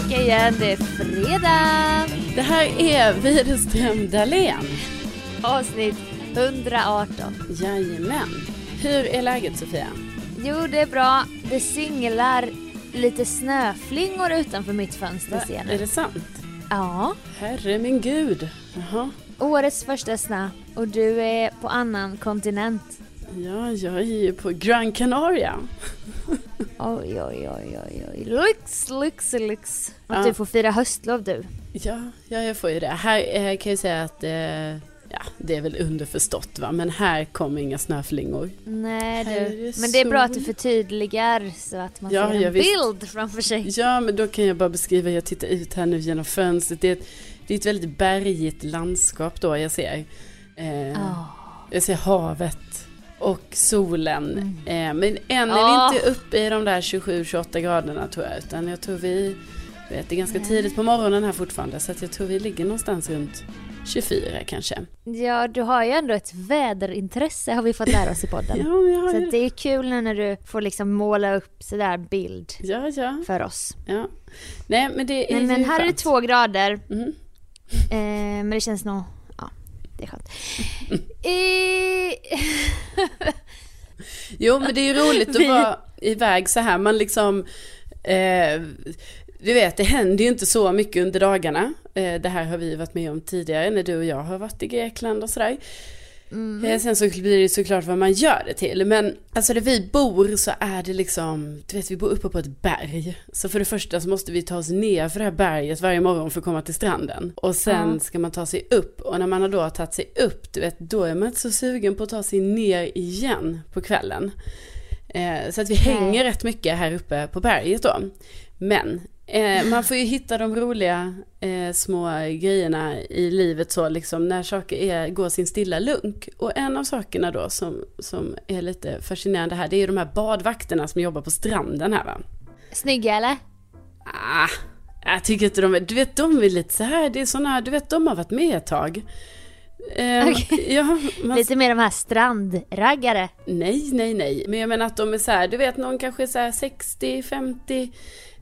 tillbaka igen, det är fredag! Det här är Widerström Dahlén. Avsnitt 118. Jajamän. Hur är läget Sofia? Jo, det är bra. Det singlar lite snöflingor utanför mitt fönster ser Är nu. det sant? Ja, Herre min gud. Jaha. årets första snö och du är på annan kontinent. Ja, jag är ju på Gran Canaria. Oj, oj, oj, oj, oj. Lyx, lyx, lyx. Att Ja. du får fira höstlov du. Ja, ja jag får ju det. Här eh, kan jag säga att eh, ja, det är väl underförstått va, men här kommer inga snöflingor. Nej Här du. Men det är bra att du förtydligar så att man Ja, ser en ja, visst. bild framför sig. Ja, men då kan jag bara beskriva, jag tittar ut här nu genom fönstret. Det är ett, det är ett väldigt bergigt landskap då jag ser. Eh, Ah. Jag ser havet och solen. Eh, men än är Ja. vi inte uppe i de där 27-28 graderna tror jag. Utan jag tror vi, vet, det är ganska tidigt på morgonen här fortfarande. Så att jag tror vi ligger någonstans runt 24 kanske. Ja, du har ju ändå ett väderintresse har vi fått lära oss i podden. Ja, men jag har Så det är kul när du får liksom måla upp sådär bild Ja, ja, för oss. ja. Nej, men det är Men, men här är det två grader. Mhm. Eh, men det känns nog, det är skönt. Jo, men det är ju roligt att Vi- vara iväg så här. Man liksom... Eh, du vet, det händer ju inte så mycket under dagarna. Eh, det här har vi varit med om tidigare när du och jag har varit i Grekland och sådär. Eh, sen så blir det såklart vad man gör det till. Men alltså där vi bor så är det liksom, du vet vi bor uppe på ett berg. Så för det första så måste vi ta oss ner för det här berget varje morgon för att komma till stranden. Och sen Ja. ska man ta sig upp. Och när man har då tagit sig upp, du vet, då är man inte så sugen på att ta sig ner igen på kvällen. Eh, så att vi hänger rätt mycket här uppe på berget då. Men eh, man får ju hitta de roliga eh, små grejerna i livet så liksom när saker är, går sin stilla lunk. Och en av sakerna då som, som är lite fascinerande här det är ju de här badvakterna som jobbar på stranden här va. Snygga eller? Ah, jag tycker inte de är, du vet de är lite så här, det är sådana, du vet de har varit med ett tag. Eh, Okej. ja, man, Lite mer de här strandraggare. Nej, nej, nej. Men jag menar att de är så här, du vet någon kanske är så här 60, 50.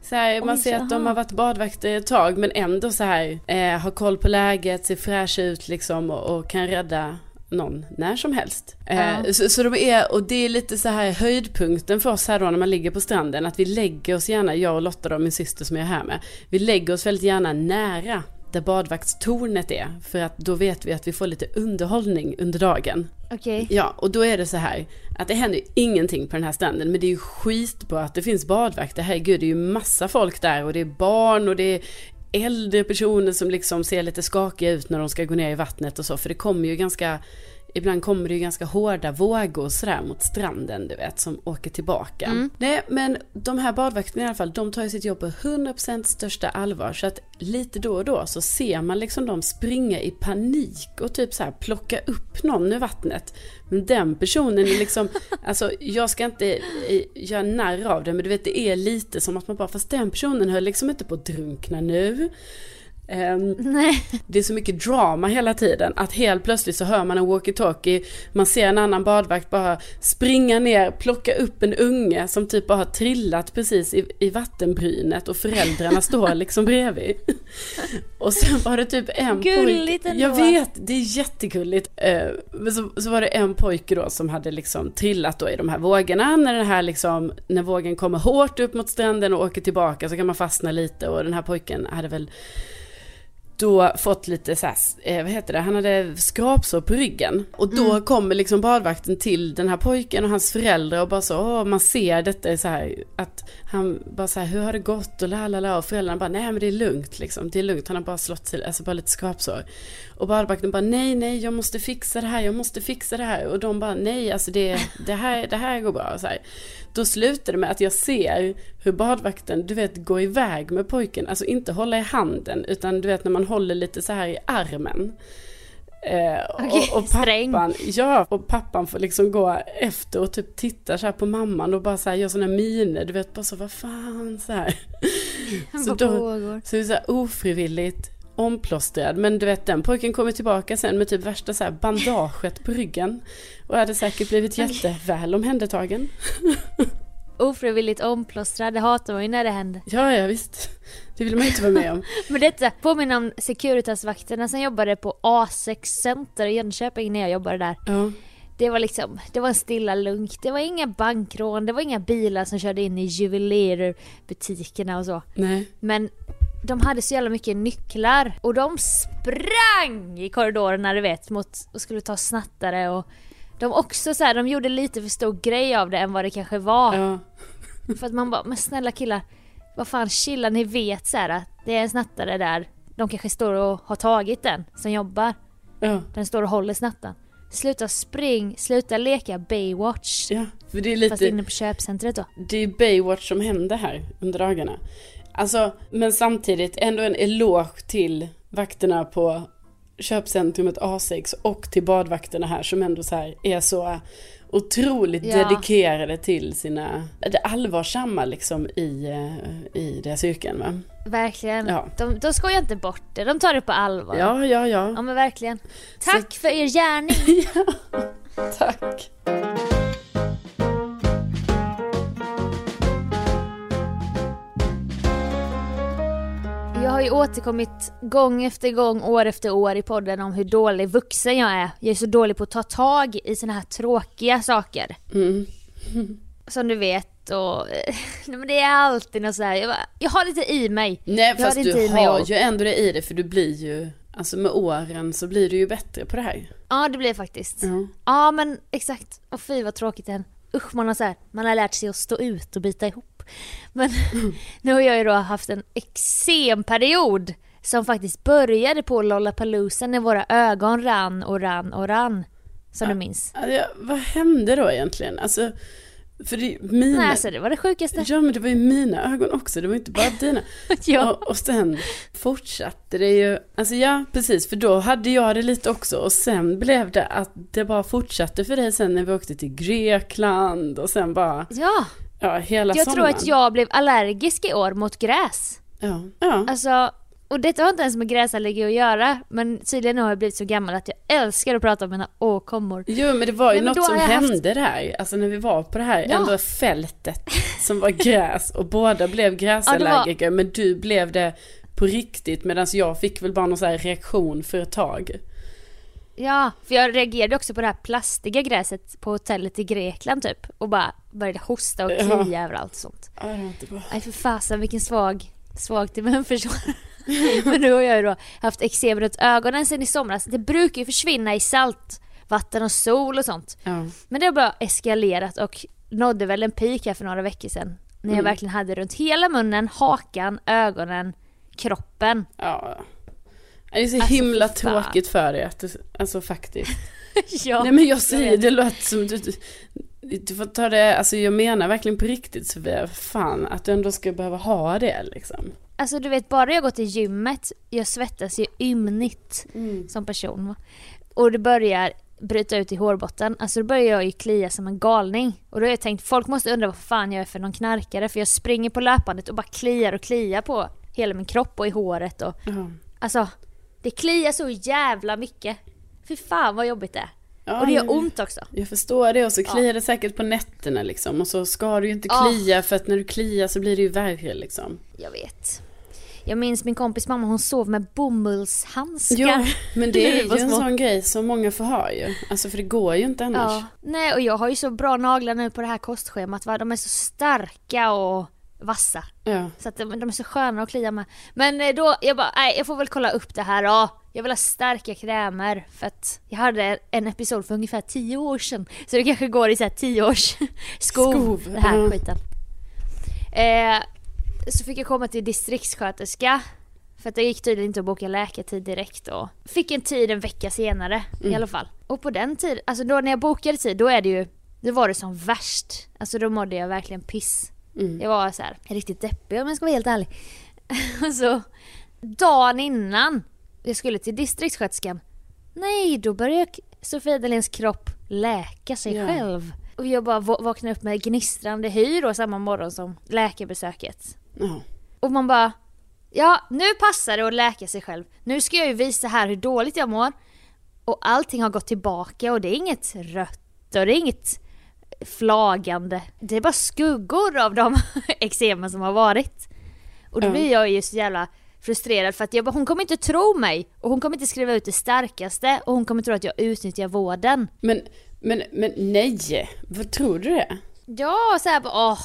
Så här, man Oj, ser att de har varit badvakter ett tag men ändå så här eh, har koll på läget, ser fräscha ut liksom och, och kan rädda någon när som helst. Eh, Ja. så, så de är, och det är lite så här höjdpunkten för oss här då när man ligger på stranden, att vi lägger oss gärna, jag och Lotta då, min syster som jag är här med, vi lägger oss väldigt gärna nära där badvaktstornet är, för att då vet vi att vi får lite underhållning under dagen. Okej. Ja, och då är det så här att det händer ju ingenting på den här stranden, men det är ju skitbra att det finns badvakter. Herregud, det är ju massa folk där och det är barn och det är äldre personer som liksom ser lite skakiga ut när de ska gå ner i vattnet och så, för det kommer ju ganska Ibland kommer det ju ganska hårda vågor sådär mot stranden, du vet, som åker tillbaka. Nej, men de här badvakterna i alla fall, de tar ju sitt jobb på 100% största allvar. Så att lite då och då så ser man liksom dem springa i panik och typ så här plocka upp någon ur vattnet. Men den personen är liksom, alltså jag ska inte eh, göra narr av det, men du vet det är lite som att man bara, fast den personen höll liksom inte på att drunkna nu. Nej. det är så mycket drama hela tiden att helt plötsligt så hör man en walkie-talkie, man ser en annan badvakt bara springa ner, plocka upp en unge som typ bara har trillat precis i, i vattenbrynet och föräldrarna står liksom bredvid. Och sen var det typ en Gulligt ändå. jag vet, det är jättegulligt. Eh, Men så, så var det en pojke då som hade liksom trillat då i de här vågorna, när den här liksom, när vågen kommer hårt upp mot stranden och åker tillbaka så kan man fastna lite och den här pojken hade väl då fått lite så här, eh, vad heter det, han hade skrapsår på ryggen. Och då kommer liksom badvakten till den här pojken och hans föräldrar och bara så, åh, man ser detta så här, att han bara så här, hur har det gått och la la la och föräldrarna bara, nej men det är lugnt liksom, det är lugnt, han har bara slått sig, alltså bara lite skrapsår. Och badvakten bara, nej nej, jag måste fixa det här, jag måste fixa det här. Och de bara, nej alltså det, det, här, det här går bra. Så här. Då slutar det med att jag ser hur badvakten, du vet, går iväg med pojken. Alltså inte hålla i handen, utan du vet när man håller lite så här i armen. Eh, Okej, och, och sträng. pappan, ja, och pappan får liksom gå efter och typ titta så här på mamman och bara så här gör såna miner, du vet bara så vad fan så här. Så då, så det är så här ofrivilligt omplåstrad. Men du vet den pojken kommer tillbaka sen med typ värsta så bandaget på ryggen. Och hade säkert blivit jätteväl omhändertagen. ofrivilligt omplåstrad. Det hatar man ju när det händer. Ja, ja visst. Det vill man inte vara med om. Men detta påminner om Securitas-vakterna som jobbade på A6 Center i Jönköping när jag jobbade där. Ja. Det var liksom, det var en stilla lunk. Det var inga bankrån, det var inga bilar som körde in i juvelerbutikerna och så. Nej. Men de hade så jävla mycket nycklar och de sprang i korridorerna du vet mot och skulle ta snattare och de också så här, de gjorde lite för stor grej av det än vad det kanske var. Ja. För att man bara, men snälla killar, vad fan chilla, ni vet så här att det är en snattare där. De kanske står och har tagit den som jobbar. Ja. Den står och håller snattaren. Sluta spring, sluta leka Baywatch. ja. För det är Fast lite, inne på köpcentret då. det är Baywatch som händer här under dagarna. Alltså, men samtidigt ändå en eloge till vakterna på köpcentrumet A6 och till badvakterna här som ändå så här är så otroligt Ja. dedikerade till sina, det allvarsamma liksom i, eh, i deras yrken va. Verkligen. Ja. De, de skojar inte bort det, de tar det på allvar. Ja, ja, ja. Ja men verkligen. Tack för er gärning. Tack. Ju återkommit gång efter gång, år efter år i podden om hur dålig vuxen jag är. Jag är så dålig på att ta tag i såna här tråkiga saker. Mm. Som du vet och... Nej, men det är alltid något så här. Jag, bara, jag har lite i mig. Nej, Jag fast har du har ju ändå det i det för du blir ju, alltså med åren så blir du ju bättre på det här. Ja det blir det faktiskt. Ja. Ja men exakt. Och fy vad tråkigt det är. Usch man har, så här, man har lärt sig att stå ut och bita ihop. Men nu har jag ju då haft en eksemperiod som faktiskt började på Lollapalooza när våra ögon rann och rann och rann. Som du minns. Ja, vad hände då egentligen? Alltså, för det, mina... Nej alltså det var det sjukaste. Ja men det var ju mina ögon också, det var inte bara dina. ja. och, och sen fortsatte det ju, alltså ja precis för då hade jag det lite också och sen blev det att det bara fortsatte för dig sen när vi åkte till Grekland och sen bara, ja. Ja hela Jag tror sommaren. att jag blev allergisk i år mot gräs. Ja, ja. Alltså, och detta har inte ens med gräsallergi att göra. Men tydligen har jag blivit så gammal att jag älskar att prata om mina åkommor. Jo men det var ju Nej, något som jag haft- hände där, alltså när vi var på det här Ja. ändå fältet som var gräs och båda blev gräsallergiker men du blev det på riktigt medan jag fick väl bara någon så reaktion för ett tag. Ja, för jag reagerade också på det här plastiga gräset på hotellet i Grekland typ. Och bara började hosta och Ja. klia överallt och sånt. Ja, det var inte bra. Nej för fasen vilken svag, svag immunförsvar. Men nu har jag ju då haft eksem runt ögonen sen i somras. Det brukar ju försvinna i saltvatten och sol och sånt. Ja. Men det har bara eskalerat och nådde väl en peak här för några veckor sedan. När jag Mm. verkligen hade runt hela munnen, hakan, ögonen, kroppen. Ja. Det är så Alltså, himla tråkigt för dig att det, alltså faktiskt. ja, Nej men jag säger, vet. det låter som du, du, du får ta det, alltså jag menar verkligen på riktigt Sofia, fan att du ändå ska behöva ha det liksom. Alltså du vet, bara jag går till gymmet, jag svettas ju ymnigt Mm. som person. Och det börjar bryta ut i hårbotten, alltså då börjar jag ju klia som en galning. Och då har jag tänkt, folk måste undra vad fan jag är för någon knarkare, för jag springer på löpbandet och bara kliar och kliar på hela min kropp och i håret och Ja. alltså, det kliar så jävla mycket. Fy fan vad jobbigt det är. Ja, och det gör ont också. Jag förstår det och så kliar det säkert på nätterna liksom och så ska du ju inte Ja. klia för att när du kliar så blir det ju värre liksom. Jag vet. Jag minns min kompis mamma, hon sov med bomullshandskar. Jo, men det är ju en sån grej som många får ha ju. Alltså för det går ju inte annars. Ja. Nej, och jag har ju så bra naglar nu på det här kostschemat va. De är så starka och vassa. Ja. Så att de, de är så sköna att klia med. Men eh, då, jag bara, nej jag får väl kolla upp det här då. Jag vill ha starka krämer för att jag hade en episod för ungefär 10 år sedan. Så det kanske går i så här 10 års skov, Skov, det här ja. skiten. Eh, så fick jag komma till distriktssköterska. För att det gick tydligen inte att boka läkartid direkt och fick en tid en vecka senare i Mm. alla fall. Och på den tiden, alltså då när jag bokade tid då är det ju, då var det som värst. Alltså då mådde jag verkligen piss. Mm. Jag var så här riktigt deppig om jag ska vara helt ärlig. så dagen innan jag skulle till distriktssköterskan, nej då började Sofia Dalens kropp läka sig Ja. själv. Och jag bara va- vaknade upp med gnistrande hy då samma morgon som läkarbesöket. Ja. Och man bara, ja nu passar det att läka sig själv. Nu ska jag ju visa här hur dåligt jag mår. Och allting har gått tillbaka och det är inget rött och det är inget flagande. Det är bara skuggor av de eksemen som har varit. Och då Ja. blir jag ju så jävla frustrerad för att jag bara, hon kommer inte tro mig och hon kommer inte skriva ut det starkaste och hon kommer tro att jag utnyttjar vården. Men, men, men nej, vad tror du det? Ja, så här åh,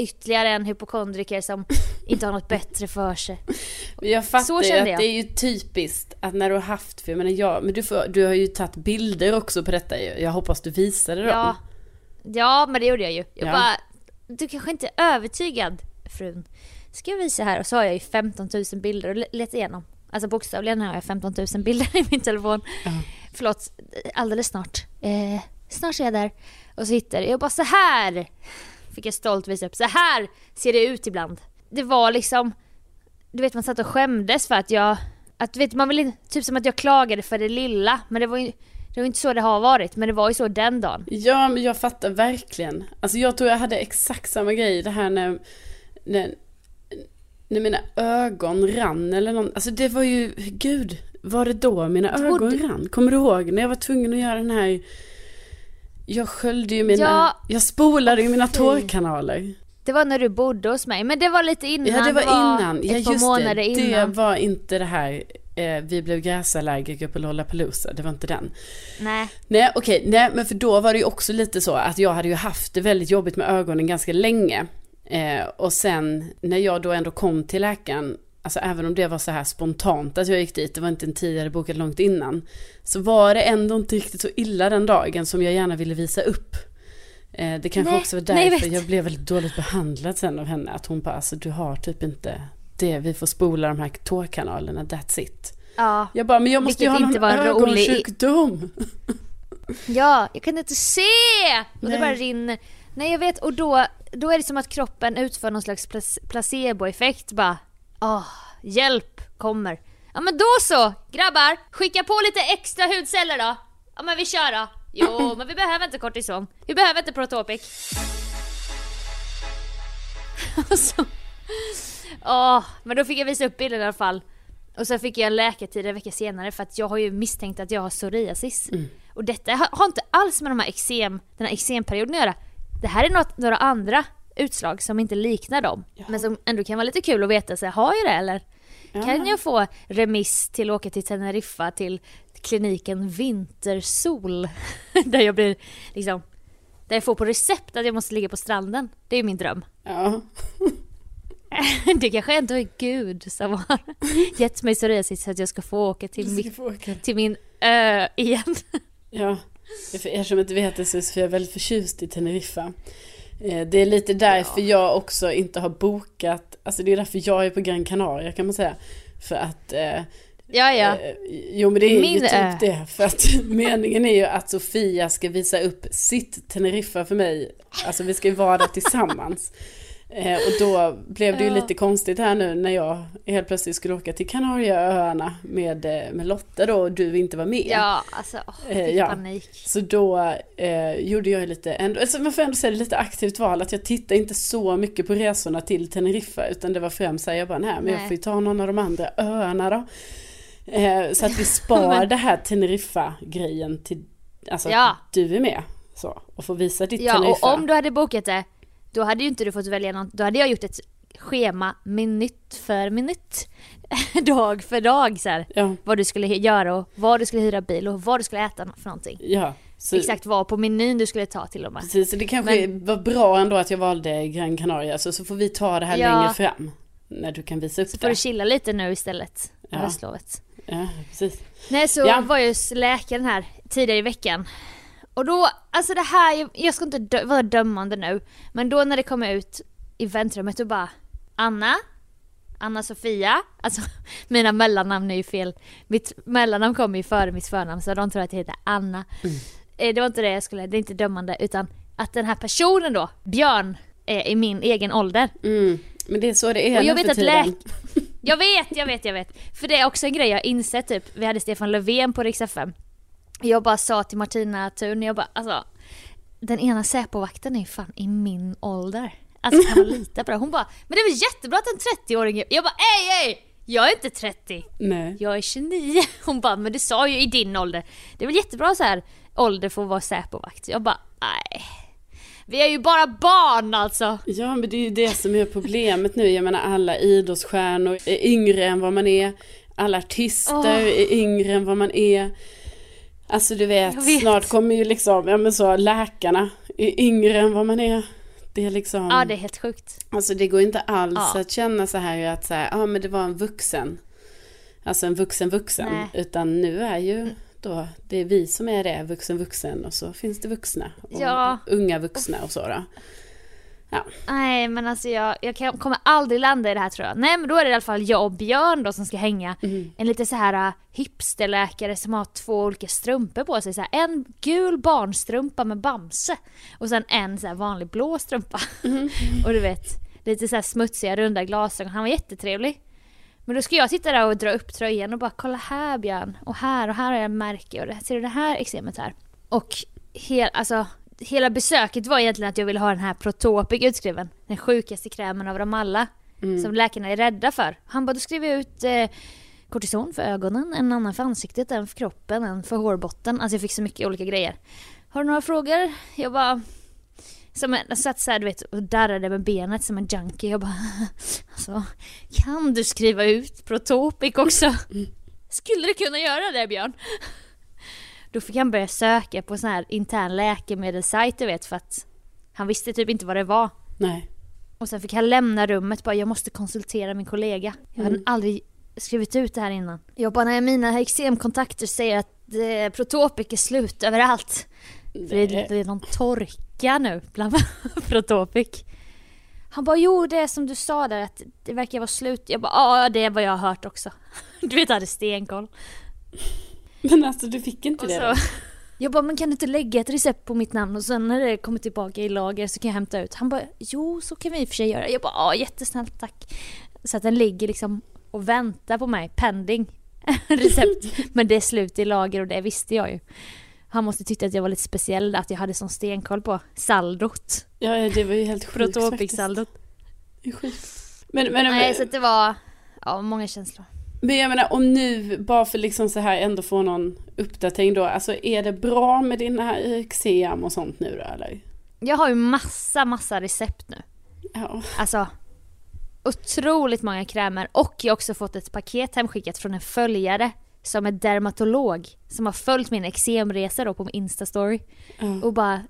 ytterligare en hypokondriker som inte har något bättre för sig. Jag fattar Så ju att jag. det är ju typiskt att när du har haft, för jag menar jag, men du, får, du har ju tagit bilder också på detta ju. Jag hoppas du visade dem. Ja, ja men det gjorde jag ju. Jag Ja. bara, du kanske inte är övertygad frun. Ska jag visa här? Och så har jag ju 15 000 bilder och let igenom. Alltså bokstavligen har jag 15 000 bilder i min telefon. Ja. Förlåt, alldeles snart. Eh, snart är jag där. Och så hittar jag bara så här Fick jag stolt visa upp. Så här ser det ut ibland. Det var liksom, du vet man satt och skämdes för att jag, att du vet man vill inte, typ som att jag klagade för det lilla. Men det var ju det var inte så det har varit, men det var ju så den dagen. Ja, men jag fattar verkligen. Alltså jag tror jag hade exakt samma grej det här när, när, när mina ögon rann eller någon, alltså det var ju, gud, var det då mina Du ögon rann? Kommer du ihåg när jag var tvungen att göra den här, jag sköljde ju mina, Ja. jag spolade ju mina tårkanaler. Det var när du bodde hos mig, men det var lite innan. Ja, det var innan. Ja, Ett par just månader det. innan. Det var inte det här, eh, vi blev gräsallergiker på Lollapalooza, det var inte den. Nej. Nej okej, nej men för då var det ju också lite så att jag hade ju haft det väldigt jobbigt med ögonen ganska länge. Eh, och sen när jag då ändå kom till läkaren, alltså även om det var så här spontant att jag gick dit, det var inte en tid jag hade bokat långt innan. Så var det ändå inte riktigt så illa den dagen som jag gärna ville visa upp. Eh, det kanske Nej, också var nej, jag därför jag blev väldigt dåligt behandlad sen av henne. Att hon bara, alltså du har typ inte det, vi får spola de här tårkanalerna, that's it. Ja. Jag bara, men jag måste ju ha någon ögonsjukdom. Ja, jag kan inte se! Och det Nej. bara rinner. Nej jag vet och då, då är det som att kroppen utför någon slags plac- placeboeffekt bara. Åh, hjälp kommer. Ja men då så, grabbar! Skicka på lite extra hudceller då. Ja men vi kör då. Jo, men vi behöver inte kortison. Vi behöver inte Protopic. Åh, men då fick jag visa upp bilden i alla fall. Och så fick jag en läkartid en vecka senare för att jag har ju misstänkt att jag har psoriasis. Och detta har, inte alls med de här eksem, den här eksemperioden att göra. Det här är något, några andra utslag som inte liknar dem. Ja. Men som ändå kan vara lite kul att veta, så här, har jag det eller? Kan jag få remiss till att åka till Teneriffa till kliniken Vintersol? där jag blir liksom, där jag får på recept att jag måste ligga på stranden. Det är min dröm. Ja. Det kanske ändå är Gud som har gett mig psoriasis så att jag ska få åka till, få åka. till min ö igen. Ja, för er som inte vet det så är Sofia väldigt förtjust i Teneriffa. Eh, Det är lite därför jag också inte har bokat, alltså det är därför jag är på Gran Canaria kan man säga. För att, eh, Ja, ja. eh, jo men det är ju Min typ ö. det. För att meningen är ju att Sofia ska visa upp sitt Teneriffa för mig. Alltså vi ska ju vara där tillsammans. Eh, och då blev det ju Ja. lite konstigt här nu när jag helt plötsligt skulle åka till Kanarieöarna med, eh, med Lotta då och du inte var med. Ja, alltså åh, Eh, ja. panik. Så då eh, gjorde jag lite, ändå, alltså man får ändå säga det, lite aktivt val. Att jag tittade inte så mycket på resorna till Teneriffa. Utan det var främst såhär, jag bara, nej men jag får ju ta någon av de andra öarna då. Eh, så att vi spar Men- det här Teneriffa-grejen till, alltså Ja. du är med. Så, och får visa ditt Ja, Teneriffa. och om du hade bokat det, då hade ju inte du fått välja något. Då hade jag gjort ett schema minut för minut. dag för dag så här. Ja, Vad du skulle göra och vad du skulle hyra bil och vad du skulle äta för någonting. ja. Så, Exakt vad på menyn du skulle ta till och med. Precis, så det kanske var bra ändå att jag valde Gran Canaria. Så, så får vi ta det här Ja. längre fram. När du kan visa upp Så får det. du chilla lite nu istället. Ja. Höstlovet. Ja, precis. Nej så Ja. var hos läkaren här tidigare i veckan. Och då, alltså det här, jag ska inte dö- vara dömande nu. Men då när det kom ut i väntrummet och bara Anna? Anna-Sofia? Alltså mina mellannamn är ju fel. Mitt mellannamn kommer ju före mitt förnamn så de tror att jag heter Anna. Eh, Det var inte det jag skulle, det är inte dömande utan att den här personen då, Björn, är i min egen ålder. Mm. Men det är så det är Och jag vet för att tiden. läk... Jag vet, jag vet, jag vet. För det är också en grej jag har insett typ. Vi hade Stefan Löfven på Rix FM. Jag bara sa till Martina Thun, jag bara alltså den ena Säpovakten är fan i min ålder. Alltså kan man lita på det? Hon bara, men det är väl jättebra att en 30-åring är... Jag bara, ej ej! Jag är inte 30, Nej. jag är 29. Hon bara, men du sa ju i din ålder. Det är väl jättebra så här ålder för att vara Säpovakt. Jag bara, nej. Vi är ju bara barn alltså! Ja men det är ju det som är problemet nu. Jag menar alla idrottsstjärnor är yngre än vad man är. Alla artister Åh. är yngre än vad man är. Alltså du vet, vet. snart kommer ju liksom, ja men så läkarna är yngre än vad man är. Det är liksom, Ja det är helt sjukt. alltså det går inte alls Ja. att känna så här att så här, ja men det var en vuxen. Alltså en vuxen vuxen. Nej. Utan nu är ju då, det är vi som är det, vuxen vuxen och så finns det vuxna. Och Ja. unga vuxna och så då. Nej men alltså jag, jag kan, kommer aldrig landa i det här tror jag. Nej men då är det i alla fall jag och Björn då som ska hänga. Mm. En lite så här äh, hipsterläkare som har två olika strumpor på sig. Så här, en gul barnstrumpa med Bamse och sen en så vanlig blå strumpa. Mm. och du vet, lite så smutsiga runda glasögon. Han var jättetrevlig. Men då ska jag sitta där och dra upp tröjan och bara kolla här Björn och här och här har jag en märke och det, ser du det här eksemet här? Och hel, alltså, hela besöket var egentligen att jag ville ha den här Protopic utskriven. Den sjukaste krämen av dem alla. Mm. Som läkarna är rädda för. Han bara, då skriver jag ut eh, kortison för ögonen, en annan för ansiktet, en för kroppen, en för hårbotten. Alltså jag fick så mycket olika grejer. Har du några frågor? Jag bara... Som en, jag satt såhär du vet och darrade med benet som en junkie. Jag bara... Alltså, kan du skriva ut Protopic också? Skulle du kunna göra det Björn? Då fick han börja söka på sån här intern läkemedelssajt du vet för att han visste typ inte vad det var. Nej. Och sen fick han lämna rummet bara, jag måste konsultera min kollega. Jag hade Mm. aldrig skrivit ut det här innan. Jag bara, nej mina eksemkontakter säger att eh, Protopic är slut överallt. För det, är- det är någon torka nu bland Protopic. Han bara, jo det är som du sa där att det verkar vara slut. Jag bara, ja det är vad jag har hört också. Du vet, jag hade stenkoll. Men alltså du fick inte det? jag bara, men kan du inte lägga ett recept på mitt namn och sen när det kommer tillbaka i lager så kan jag hämta ut. Han bara, jo så kan vi i och för sig göra. Jag bara, ja jättesnällt tack. Så att den ligger liksom och väntar på mig, pending recept. Men det är slut i lager och det visste jag ju. Han måste tycka att jag var lite speciell, att jag hade sån stenkoll på saldot. Ja, ja, det var ju helt sjukt. Protopic-saldot. Sjukt. Men, men, Nej, så att det var, ja många känslor. Men jag menar om nu, bara för liksom så här ändå få någon uppdatering då. Alltså är det bra med dina eksem och sånt nu då eller? Jag har ju massa, massa recept nu. Ja. Alltså otroligt många krämer och jag har också fått ett paket hemskickat från en följare som är dermatolog som har följt min eksemresa då på min instastory ja. och bara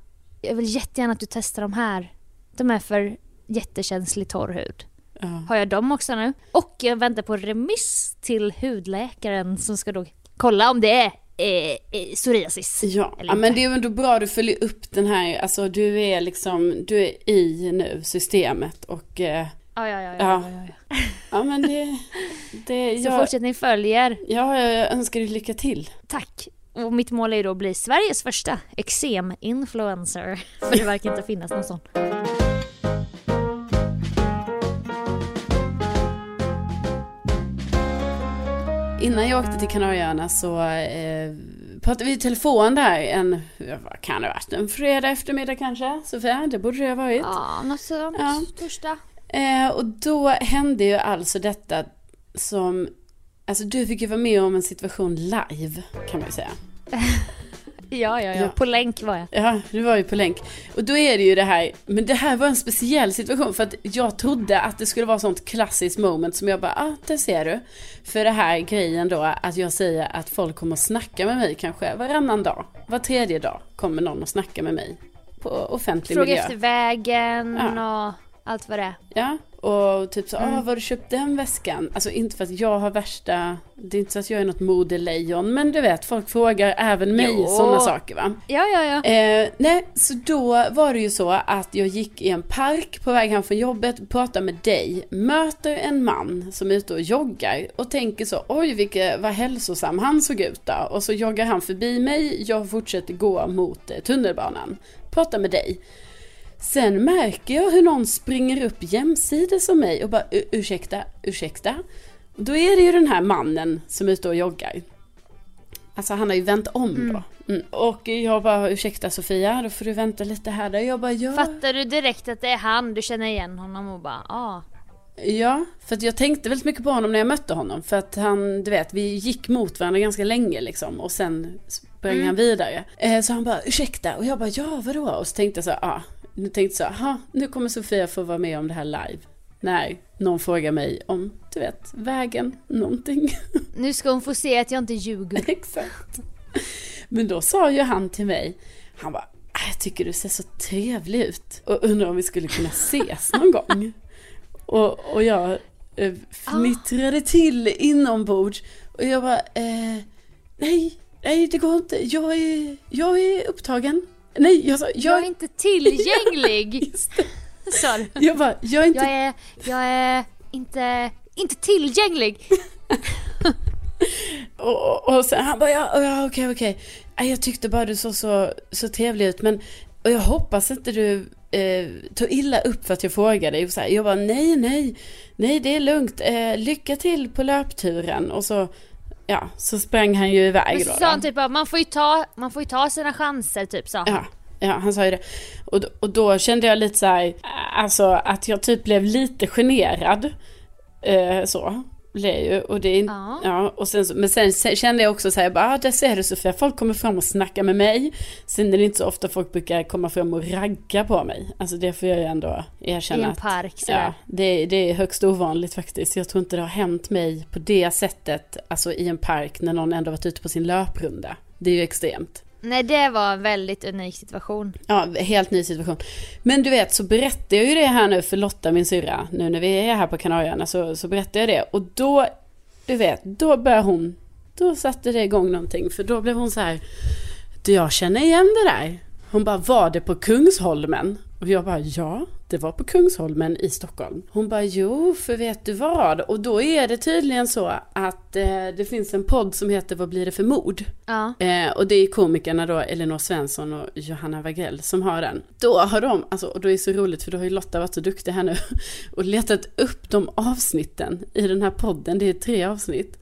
jag vill jättegärna att du testar de här. De är för jättekänslig torr hud. Ja. Har jag dem också nu? Och jag väntar på remiss till hudläkaren som ska då kolla om det är eh, eh, psoriasis. Ja, ja men det är ändå bra du följer upp den här, alltså du är liksom, du är i nu systemet och eh, Ja, ja, ja. ja, Ja. ja, ja. ja men det, det Så jag, fortsättning följer. ja, jag önskar dig lycka till. Tack! Och mitt mål är ju då att bli Sveriges första eksem-influencer. För det verkar inte finnas någon sån. Innan jag åkte till Kanarieöarna så eh, pratade vi i telefon där en, vad kan det varit, en fredag eftermiddag kanske, Sofia? Det borde det ha varit. Ja, något sånt. Ja. Torsdag. Eh, och då hände ju alltså detta som, alltså du fick ju vara med om en situation live kan man ju säga. Ja, ja, ja. Ja. På länk var jag. Ja, du var ju på länk. Och då är det ju det här, men det här var en speciell situation för att jag trodde att det skulle vara sånt klassiskt moment som jag bara, ah, det ser du. För det här grejen då att jag säger att folk kommer att snacka med mig kanske varannan dag. Var tredje dag kommer någon att snacka med mig på offentlig Fråga miljö. efter vägen och allt vad det är. Ja, och typ så, ah, Mm. var har du köpt den väskan? Alltså inte för att jag har värsta, det är inte så att jag är något modelejon, men du vet, folk frågar även mig sådana saker va. Ja, ja, ja. Eh, nej, så då var det ju så att jag gick i en park på väg hem från jobbet, pratade med dig, möter en man som är ute och joggar och tänker så, oj vilket, vad hälsosam han såg ut då. Och så joggar han förbi mig, jag fortsätter gå mot eh, tunnelbanan, pratar med dig. Sen märker jag hur någon springer upp jämsides som mig och bara "U- ursäkta, ursäkta. Då är det ju den här mannen som är ute och joggar. Alltså han har ju vänt om då. Mm. Och jag bara ursäkta Sofia, då får du vänta lite här. Där. Jag bara ja. Fattar du direkt att det är han, du känner igen honom och bara ah. Ja, för att jag tänkte väldigt mycket på honom när jag mötte honom. För att han, du vet, vi gick mot varandra ganska länge liksom. Och sen sprang Mm. han vidare. Eh, så han bara ursäkta och jag bara ja vadå? Och så tänkte jag så här, ah, nu tänkte så här, nu kommer Sofia få vara med om det här live. När någon frågar mig om, du vet, vägen, någonting. Nu ska hon få se att jag inte ljuger. Exakt. Men då sa ju han till mig, han bara, "Ah, jag tycker du ser så trevlig ut. Och undrar om vi skulle kunna ses någon gång. Och, och jag eh, fnittrade till inombords. Och jag bara, eh, nej, nej det går inte. Jag är, jag är upptagen. Nej, jag sa, jag, Jag är inte tillgänglig! Sa du. Jag bara, jag är inte Jag är, jag är inte, inte tillgänglig. Och, och, och sen han bara, ja, ja okej, okej. Jag tyckte bara du såg så, så trevlig ut, men och jag hoppas inte du eh, tog illa upp för att jag frågade. Och så här, jag bara, nej, nej, nej, det är lugnt. Eh, lycka till på löpturen. Och så, ja, så sprang han ju iväg Men då. så sa han då. typ bara, man får ju ta, man får ju ta sina chanser typ sa han. Ja, ja, han sa ju det. Och, då- och då kände jag lite så här, alltså att jag typ blev lite generad. Eh, så, jag ju. Och det är Ja. Ja, och sen, så- men sen, sen kände jag också så här, bara, ah, där ser du Sofia, folk kommer fram och snackar med mig. Sen är det inte så ofta folk brukar komma fram och ragga på mig. Alltså det får jag ju ändå erkänna. I en park sådär. Ja, det, det är högst ovanligt faktiskt. Jag tror inte det har hänt mig på det sättet, alltså i en park när någon ändå varit ute på sin löprunda. Det är ju extremt. Nej det var en väldigt unik situation. Ja, helt ny situation. Men du vet, så berättade jag ju det här nu för Lotta, min syrra, nu när vi är här på Kanarieöarna, så, så berättade jag det. Och då, du vet, då började hon, då satte det igång någonting. För då blev hon så här, du jag känner igen det där. Hon bara, var det på Kungsholmen? Och jag bara, ja, det var på Kungsholmen i Stockholm. Hon bara, jo, för vet du vad? Och då är det tydligen så att eh, det finns en podd som heter Vad blir det för mord? Ja. Eh, och det är komikerna då, Elinor Svensson och Johanna Wagrell som har den. Då har de, alltså, och då är det så roligt för då har ju Lotta varit så duktig här nu och letat upp de avsnitten i den här podden, det är tre avsnitt.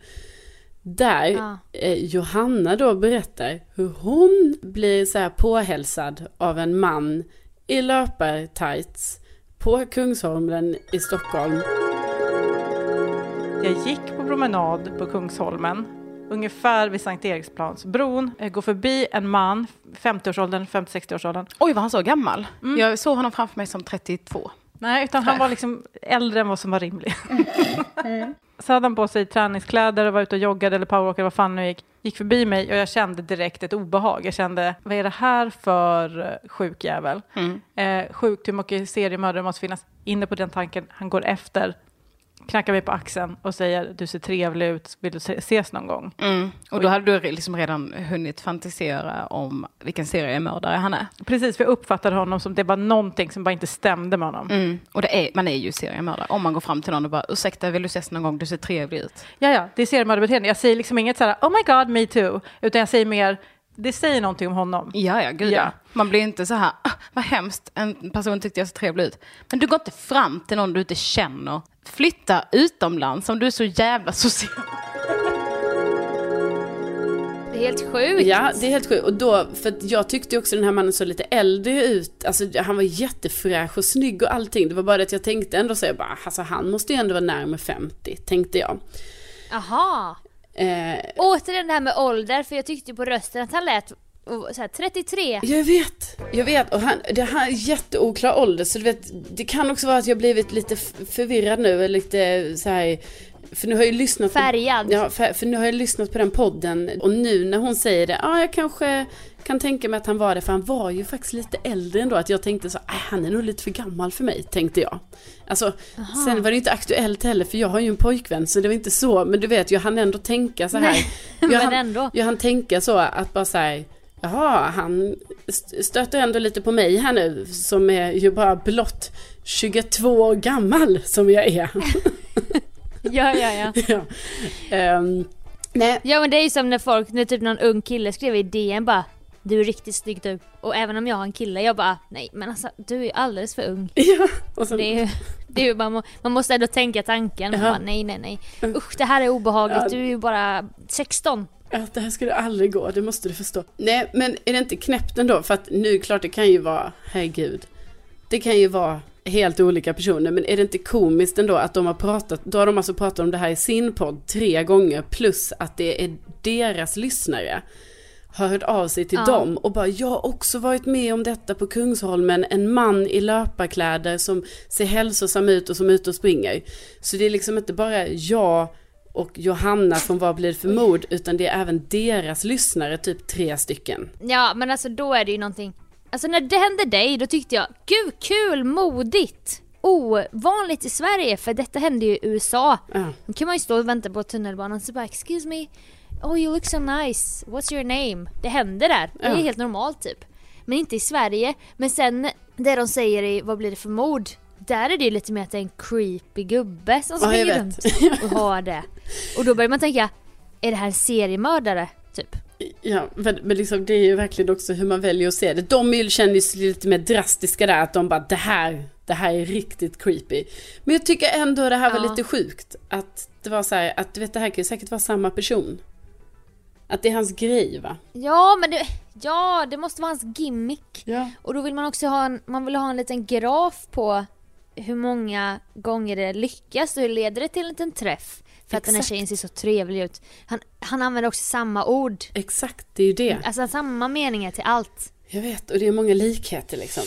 Där Ja. eh, Johanna då berättar hur hon blir så här påhälsad av en man i löpartights på Kungsholmen i Stockholm. Jag gick på promenad på Kungsholmen, ungefär vid Sankt Eriksplansbron. Jag går förbi en man, 50-årsåldern, 50-60-årsåldern. Oj, var han så gammal? Mm. Jag såg honom framför mig som 32. Nej, utan han var liksom äldre än vad som var rimligt. Så hade han på sig träningskläder och var ute och joggade eller powerwalkade, vad fan nu gick. Gick förbi mig och jag kände direkt ett obehag. Jag kände, vad är det här för eh, sjuk jävel? Mm. Eh, sjukt, hur mycket seriemördare måste finnas? Inne på den tanken, han går efter, knackar mig på axeln och säger, du ser trevlig ut, vill du se- ses någon gång? Mm. Och då hade du liksom redan hunnit fantisera om vilken seriemördare han är. Precis, för jag uppfattade honom som det var någonting som bara inte stämde med honom. Mm. Och det är, man är ju seriemördare. Om man går fram till någon och bara, ursäkta, vill du ses någon gång? Du ser trevlig ut. Ja, ja, det är seriemördarbeteende. Jag säger liksom inget såhär, oh my god, me too, utan jag säger mer, det säger någonting om honom. Ja, ja, gud ja. Man blir inte så här, ah, vad hemskt, en person tyckte jag så trevlig ut. Men du går inte fram till någon du inte känner. Flytta utomlands om du är så jävla social. Det är helt sjukt. Ja, det är helt sjukt. Och då, för jag tyckte också den här mannen såg lite äldre ut. Alltså han var jättefräsch och snygg och allting. Det var bara det att jag tänkte ändå så jag bara, alltså han måste ju ändå vara närmare 50, tänkte jag. Aha. Eh, Återigen det här med ålder, för jag tyckte ju på rösten att han lät så här, 33. jag vet, jag vet. Och han, det här är jätteoklar ålder. Så du vet, det kan också vara att jag blivit lite förvirrad nu. eller Lite så här, för nu har jag ju lyssnat på Färgad. Ja, för, för nu har jag lyssnat på den podden och nu när hon säger det, ja ah, jag kanske kan tänka mig att han var det, för han var ju faktiskt lite äldre ändå, att jag tänkte så, äh, han är nog lite för gammal för mig, tänkte jag. Alltså, sen var det ju inte aktuellt heller, för jag har ju en pojkvän, så det var inte så, men du vet, jag hann ändå tänka så här. Nej, jag men hann, ändå. Jag hann tänka så, att bara så här, jaha, han st- stöter ändå lite på mig här nu, som är ju bara blott 22 år gammal som jag är. Ja, ja, ja. ja. Ehm, nej, Ja men det är ju som när folk, när typ någon ung kille skrev i DN bara Du är riktigt snygg du. Och även om jag har en kille, jag bara nej men alltså du är alldeles för ung. ja. Och sen, Det är det är man, må, man måste ändå tänka tanken. Ja. bara, nej nej nej. Usch det här är obehagligt, Ja. du är ju bara 16. Att det här skulle aldrig gå, det måste du förstå. Nej, men är det inte knäppt ändå? För att nu, klart det kan ju vara, herregud. Det kan ju vara helt olika personer, men är det inte komiskt ändå att de har pratat, då har de alltså pratat om det här i sin podd tre gånger, plus att det är deras lyssnare. har hört av sig till Ja. dem och bara jag har också varit med om detta på Kungsholmen. En man i löparkläder som ser hälsosam ut och som är ute och springer. Så det är liksom inte bara jag och Johanna från Vad blir för mord utan det är även deras lyssnare, typ tre stycken. Ja men alltså då är det ju någonting. Alltså när det hände dig då tyckte jag, gud kul, modigt. Ovanligt i Sverige för detta hände ju i USA. Ja. Då kan man ju stå och vänta på tunnelbanan och så bara excuse me, oh you look so nice, what's your name? Det händer där, det är Ja. helt normalt typ. Men inte i Sverige. Men sen det de säger i Vad blir det för mord? Där är det ju lite mer att det är en creepy gubbe som springer runt och har det. Och då börjar man tänka, är det här en seriemördare? Typ. Ja, men, men liksom, det är ju verkligen också hur man väljer att se det. De känner ju sig lite mer drastiska där, att de bara det här, det här är riktigt creepy. Men jag tycker ändå det här var Ja. lite sjukt. Att det var så här, att du vet det här kan ju säkert vara samma person. Att det är hans grej va? Ja men det, ja, det måste vara hans gimmick. Ja. Och då vill man också ha en, man vill ha en liten graf på hur många gånger det lyckas och hur leder det till en liten träff. För att den här Exakt. tjejen ser så trevlig ut. Han, han använder också samma ord. Exakt, det är ju det. Alltså samma meningar till allt. Jag vet, och det är många likheter liksom.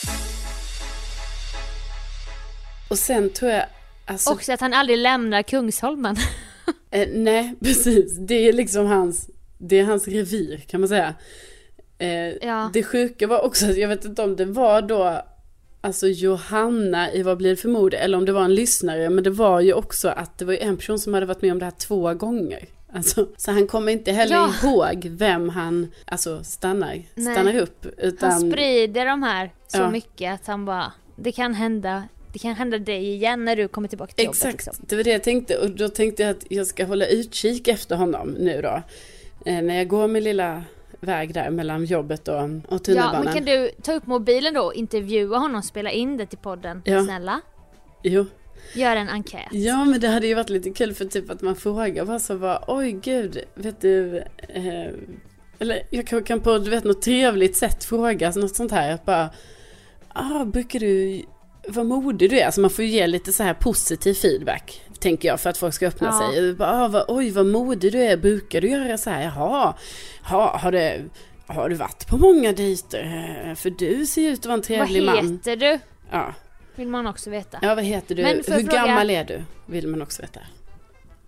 Och sen tror jag, alltså, Också att han aldrig lämnar Kungsholmen. eh, nej precis, det är liksom hans, det är hans revir kan man säga. Eh, Ja. Det sjuka var också, jag vet inte om det var då, alltså Johanna i Vad blir det för mord, eller om det var en lyssnare, men det var ju också att det var en person som hade varit med om det här två gånger. Alltså, så han kommer inte heller Ja. ihåg vem han, alltså stannar, Nej. stannar upp. Utan, Han sprider de här så Ja. mycket att han bara, det kan hända, det kan hända dig igen när du kommer tillbaka till jobbet. Exakt, Liksom. det var det jag tänkte och då tänkte jag att jag ska hålla utkik efter honom nu då. Eh, när jag går min lilla väg där mellan jobbet och, och Ja, tunnelbanan. men kan du ta upp mobilen då och intervjua honom, spela in det till podden? Ja. Snälla? Jo. Gör en enkät. Ja men det hade ju varit lite kul för typ att man frågar bara så bara oj gud, vet du, eh, eller jag kan, kan på du vet något trevligt sätt fråga, alltså något sånt här, att bara, ah brukar du, vad modig du är, alltså man får ju ge lite så här positiv feedback, tänker jag, för att folk ska öppna Ja. sig. Bara, ah, vad, oj vad modig du är, brukar du göra så här, jaha, ha, har det, har du varit på många dejter? Eh, För du ser ut att vara en Vad trevlig man. heter du? Ja. Vill man också veta. ja, vad heter du? Hur fråga- gammal är du? Vill man också veta.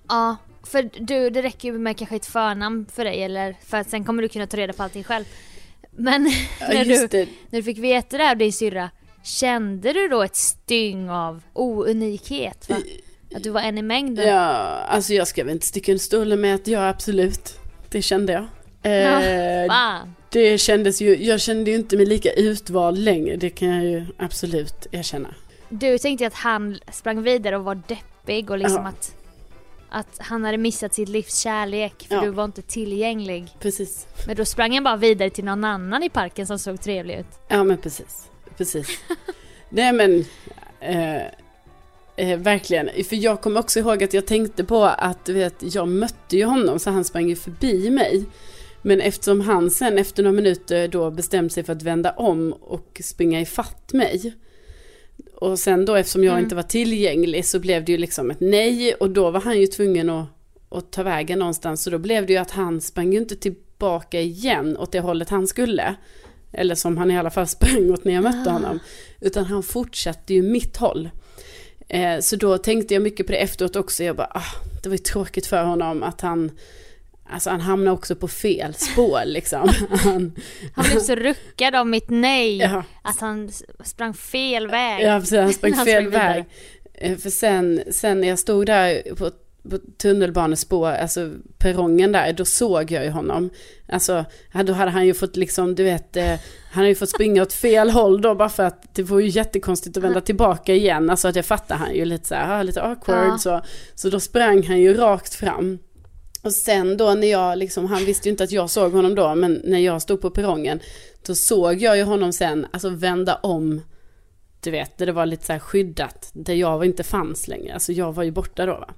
Ja, för du, det räcker ju med kanske ett förnamn för dig eller för att sen kommer du kunna ta reda på allting själv. Men Ja, när, du, det. när du fick veta det här av din syrra, kände du då ett styng av ounikhet? Va? Att du var en i mängden? Ja, alltså jag ska väl inte sticka under stolen med att ja, absolut. Det kände jag. Eh, Fan. det kändes ju, jag kände ju inte mig lika utvald längre, det kan jag ju absolut erkänna. Du tänkte att han sprang vidare och var deppig och liksom Ja. att, att han hade missat sitt livs kärlek för Ja. du var inte tillgänglig. Precis. Men då sprang han bara vidare till någon annan i parken som såg trevlig ut. Ja men precis. Precis. Nej men, eh, eh, verkligen. För jag kommer också ihåg att jag tänkte på att vet, jag mötte ju honom så han sprang ju förbi mig. Men eftersom han sen efter några minuter då bestämde sig för att vända om och springa ifatt mig. Och sen då eftersom jag Mm. inte var tillgänglig så blev det ju liksom ett nej och då var han ju tvungen att, att ta vägen någonstans. Så då blev det ju att han sprang ju inte tillbaka igen åt det hållet han skulle. Eller som han i alla fall sprang åt när jag mötte Ah. honom. Utan han fortsatte ju mitt håll. Eh, så då tänkte jag mycket på det efteråt också. Jag bara, ah, det var ju tråkigt för honom att han, alltså han hamnade också på fel spår liksom. han, Han blev så ruckad av mitt nej. ja, Att han sprang fel väg. ja, precis, han sprang Han fel sprang vidare. väg. Eh, för sen, sen när jag stod där på tunnelbanespår, alltså perrongen där, då såg jag ju honom. Alltså, då hade han ju fått liksom, du vet, eh, han hade ju fått springa åt fel håll då bara för att det var ju jättekonstigt att vända tillbaka igen. Alltså det fattar han ju lite så här, ah, lite awkward Ja. så. Så då sprang han ju rakt fram. Och sen då när jag liksom, han visste ju inte att jag såg honom då, men när jag stod på perrongen, då såg jag ju honom sen, alltså vända om, du vet, där det var lite så skyddat, där jag inte fanns längre, alltså jag var ju borta då va.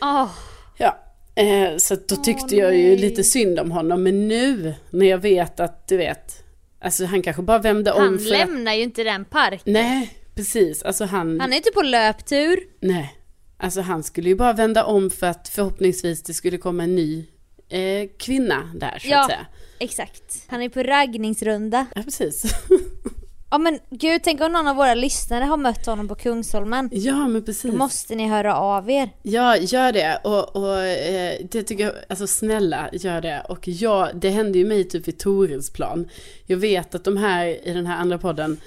Åh, Ja, eh, så att då tyckte jag ju lite synd om honom, men nu när jag vet att, du vet, alltså han kanske bara vände om han för att, lämnar ju inte den parken. nej, precis, alltså han, Han är inte på löptur. nej, alltså han skulle ju bara vända om för att förhoppningsvis det skulle komma en ny eh, kvinna där så Ja. att säga. Exakt. Han är på raggningsrunda. Ja, precis. Ja men gud, tänk om någon av våra lyssnare har mött honom på Kungsholmen. ja, men precis. Då måste ni höra av er. Ja, gör det. Och, och eh, det tycker jag, alltså snälla, gör det. Och ja, det hände ju mig typ vid Toresplan. Jag vet att de här i den här andra podden,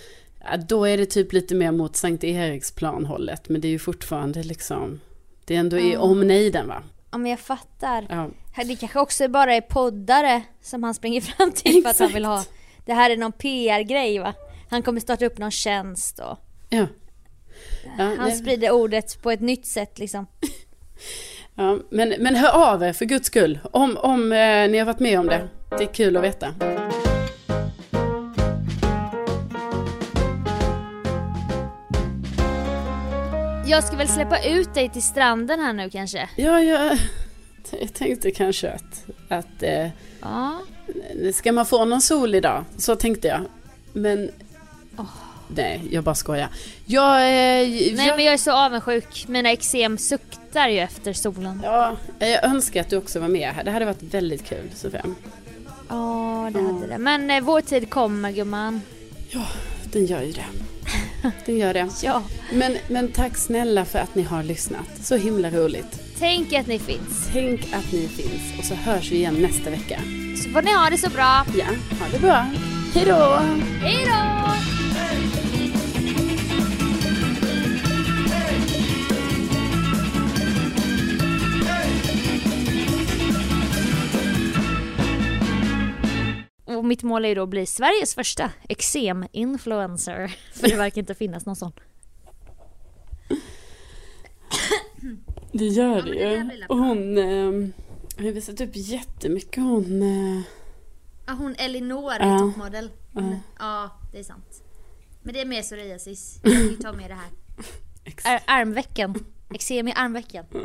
då är det typ lite mer mot Sankt Eriksplan hållet. Men det är ju fortfarande liksom, det är ändå i omnejden va? Ja men jag fattar. Ja, Det kanske också bara är poddare som han springer fram till för att han vill ha. Det här är någon PR-grej va? Han kommer starta upp någon tjänst och ja. ja, han nej, sprider ordet på ett nytt sätt liksom. ja men, men hör av er för guds skull. Om, om eh, ni har varit med om det. Det är kul att veta. Jag ska väl släppa ut dig till stranden här nu kanske? Ja, jag, jag tänkte kanske att, att eh, Ja. Ska man få någon sol idag? Så tänkte jag. Men... Nej, jag bara skojar. Jag... Eh, Nej jag, men jag är så avundsjuk. Mina eksem suktar ju efter solen. Ja, jag önskar att du också var med här. Det hade varit väldigt kul, Sofia. Ja det hade det. Men eh, vår tid kommer gumman. Den gör ju det. Den gör det. Ja. Men, men tack snälla för att ni har lyssnat. Så himla roligt. Tänk att ni finns. Tänk att ni finns och så hörs vi igen nästa vecka. Så får ni ha det så bra. Ja, ha det bra. Hej då! Hej då! Och mitt mål är ju då att bli Sveriges första eksem-influencer. För det verkar inte finnas någon sån. Det gör det ju. Och hon... Eh, har visat upp jättemycket hon... Eh, Ja, hon Elinor är Ja. toppmodell. Ja, det är sant. Men det är mer psoriasis. Jag kan ju ta med det här. Ar- armvecken. Eksem i armvecken.